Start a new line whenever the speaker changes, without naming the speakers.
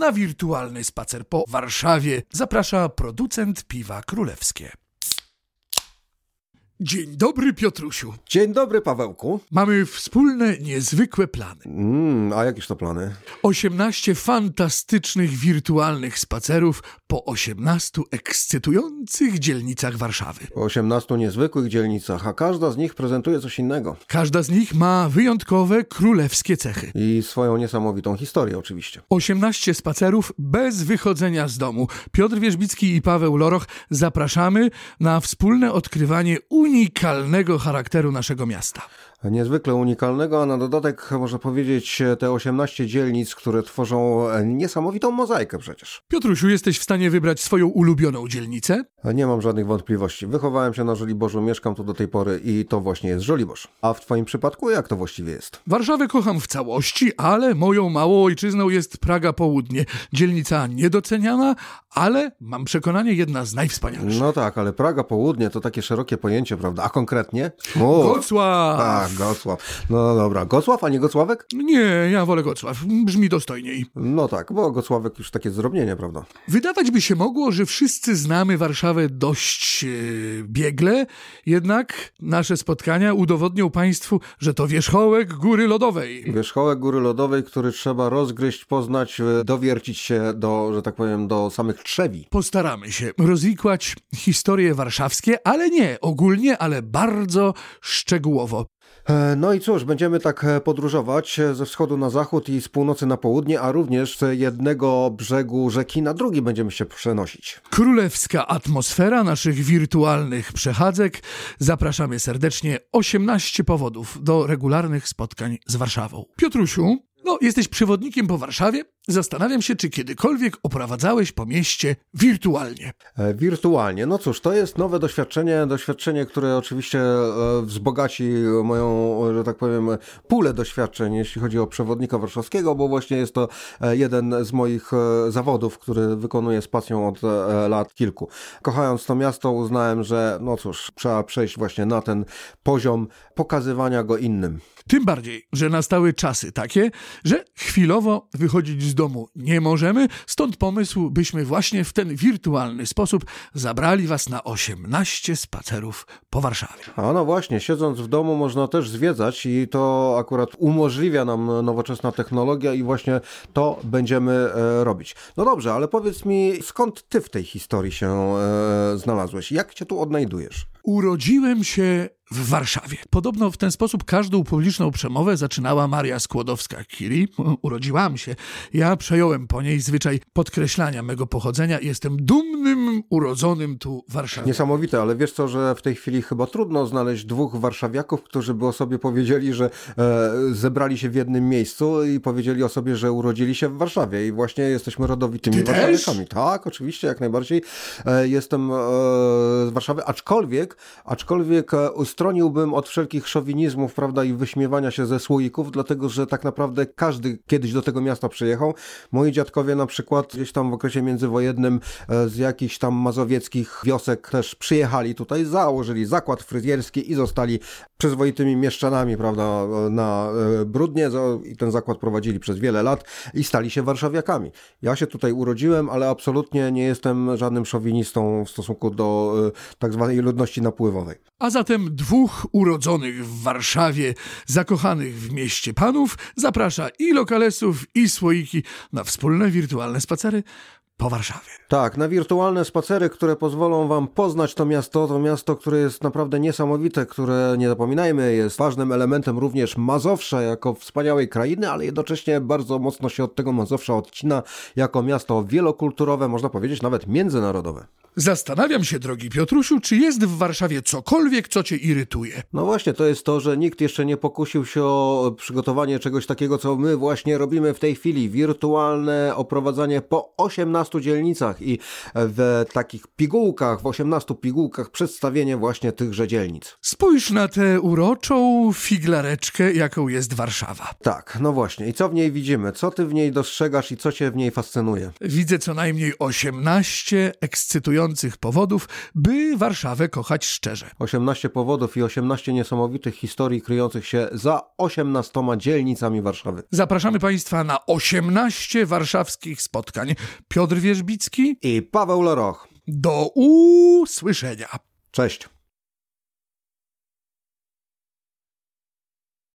na wirtualny spacer po Warszawie zaprasza producent piwa królewskie. Dzień dobry, Piotrusiu.
Dzień dobry, Pawełku.
Mamy wspólne, niezwykłe plany.
Mm, a jakież to plany?
18 fantastycznych wirtualnych spacerów po 18 ekscytujących dzielnicach Warszawy.
Po 18 niezwykłych dzielnicach, a każda z nich prezentuje coś innego.
Każda z nich ma wyjątkowe królewskie cechy.
I swoją niesamowitą historię, oczywiście.
18 spacerów bez wychodzenia z domu. Piotr Wierzbicki i Paweł Loroch zapraszamy na wspólne odkrywanie unikalnego charakteru naszego miasta.
Niezwykle unikalnego, a na dodatek można powiedzieć te 18 dzielnic, które tworzą niesamowitą mozaikę przecież.
Piotrusiu, jesteś w stanie wybrać swoją ulubioną dzielnicę?
Nie mam żadnych wątpliwości. Wychowałem się na Żoliborzu, mieszkam tu do tej pory i to właśnie jest Żoliborz. A w twoim przypadku jak to właściwie jest?
Warszawę kocham w całości, ale moją małą ojczyzną jest Praga Południe. Dzielnica niedoceniana, ale mam przekonanie jedna z najwspanialszych.
No tak, ale Praga Południe to takie szerokie pojęcie, prawda? A konkretnie?
O, Gocław!
Tak, Gocław. No dobra, Gocław, a nie Gocławek?
Nie, ja wolę Gocław. Brzmi dostojniej.
No tak, bo Gocławek już takie zrobnienie, prawda?
Wydawać by się mogło, że wszyscy znamy Warszawę dość e, biegle, jednak nasze spotkania udowodnią Państwu, że to wierzchołek Góry Lodowej.
Wierzchołek Góry Lodowej, który trzeba rozgryźć, poznać, e, dowiercić się do, że tak powiem, do samych trzewi.
Postaramy się rozwikłać historie warszawskie, ale nie ogólnie, ale bardzo szczegółowo.
E, No i cóż, będziemy tak e, podróżować e, ze wschodu na zachód i z północy na południe, a również z jednego brzegu rzeki na drugi będziemy się przenosić.
Królewska atmosfera naszych wirtualnych przechadzek. Zapraszamy serdecznie 18 powodów do regularnych spotkań z Warszawą. Piotrusiu, no, jesteś przewodnikiem po Warszawie. Zastanawiam się, czy kiedykolwiek oprowadzałeś po mieście wirtualnie.
E, Wirtualnie. No cóż, to jest nowe doświadczenie, doświadczenie, które oczywiście e, wzbogaci moją, że tak powiem, pulę doświadczeń, jeśli chodzi o przewodnika warszawskiego, bo właśnie jest to e, jeden z moich e, zawodów, który wykonuję z pasją od e, lat kilku. Kochając to miasto, uznałem, że no cóż, trzeba przejść właśnie na ten poziom pokazywania go innym.
Tym bardziej, że nastały czasy takie, że chwilowo wychodzić z domu nie możemy, stąd pomysł, byśmy właśnie w ten wirtualny sposób zabrali Was na 18 spacerów po Warszawie.
A no właśnie, siedząc w domu można też zwiedzać i to akurat umożliwia nam nowoczesna technologia i właśnie to będziemy e, robić. No dobrze, ale powiedz mi, skąd ty w tej historii się e, znalazłeś? Jak cię tu odnajdujesz?
Urodziłem się w Warszawie. Podobno w ten sposób każdą publiczną przemowę zaczynała Maria Skłodowska-Curie. Urodziłam się. Ja przejąłem po niej zwyczaj podkreślania mego pochodzenia jestem dumnym, urodzonym tu Warszawie.
Niesamowite, ale wiesz co, że w tej chwili chyba trudno znaleźć dwóch warszawiaków, którzy by o sobie powiedzieli, że e, zebrali się w jednym miejscu i powiedzieli o sobie, że urodzili się w Warszawie i właśnie jesteśmy rodowitymi
Ty też?
warszawiakami. Tak, oczywiście, jak najbardziej. E, jestem e, z Warszawy, aczkolwiek, aczkolwiek e, ustroniłbym od wszelkich szowinizmów, prawda, i wyśmiewania się ze słoików, dlatego, że tak naprawdę każdy kiedyś do tego miasta przyjechał. Moi dziadkowie na przykład gdzieś tam w okresie międzywojennym e, z jakichś tam mazowieckich wiosek też przyjechali tutaj, założyli zakład fryzjerski i zostali przyzwoitymi mieszczanami, prawda, na e, Brudnie i ten zakład prowadzili przez wiele lat i stali się warszawiakami. Ja się tutaj urodziłem, ale absolutnie nie jestem żadnym szowinistą w stosunku do e, tak zwanej ludności napływowej.
A zatem dwóch urodzonych w Warszawie, zakochanych w mieście panów, zaprasza i lokalesów, i słoiki na wspólne wirtualne spacery po Warszawie.
Tak, na wirtualne spacery, które pozwolą Wam poznać to miasto, to miasto, które jest naprawdę niesamowite, które, nie zapominajmy, jest ważnym elementem również Mazowsza jako wspaniałej krainy, ale jednocześnie bardzo mocno się od tego Mazowsza odcina jako miasto wielokulturowe, można powiedzieć nawet międzynarodowe.
Zastanawiam się, drogi Piotrusiu, czy jest w Warszawie cokolwiek, co cię irytuje.
No właśnie, to jest to, że nikt jeszcze nie pokusił się o przygotowanie czegoś takiego, co my właśnie robimy w tej chwili. Wirtualne oprowadzanie po 18 dzielnicach i w takich pigułkach, w 18 pigułkach przedstawienie właśnie tychże dzielnic.
Spójrz na tę uroczą figlareczkę, jaką jest Warszawa.
Tak, no właśnie. I co w niej widzimy? Co ty w niej dostrzegasz i co cię w niej fascynuje?
Widzę co najmniej 18 ekscytujących interesujących powodów, by Warszawę kochać szczerze.
18 powodów i 18 niesamowitych historii kryjących się za 18 dzielnicami Warszawy.
Zapraszamy Państwa na 18 warszawskich spotkań. Piotr Wierzbicki,
I Paweł Loroch.
do usłyszenia.
Cześć.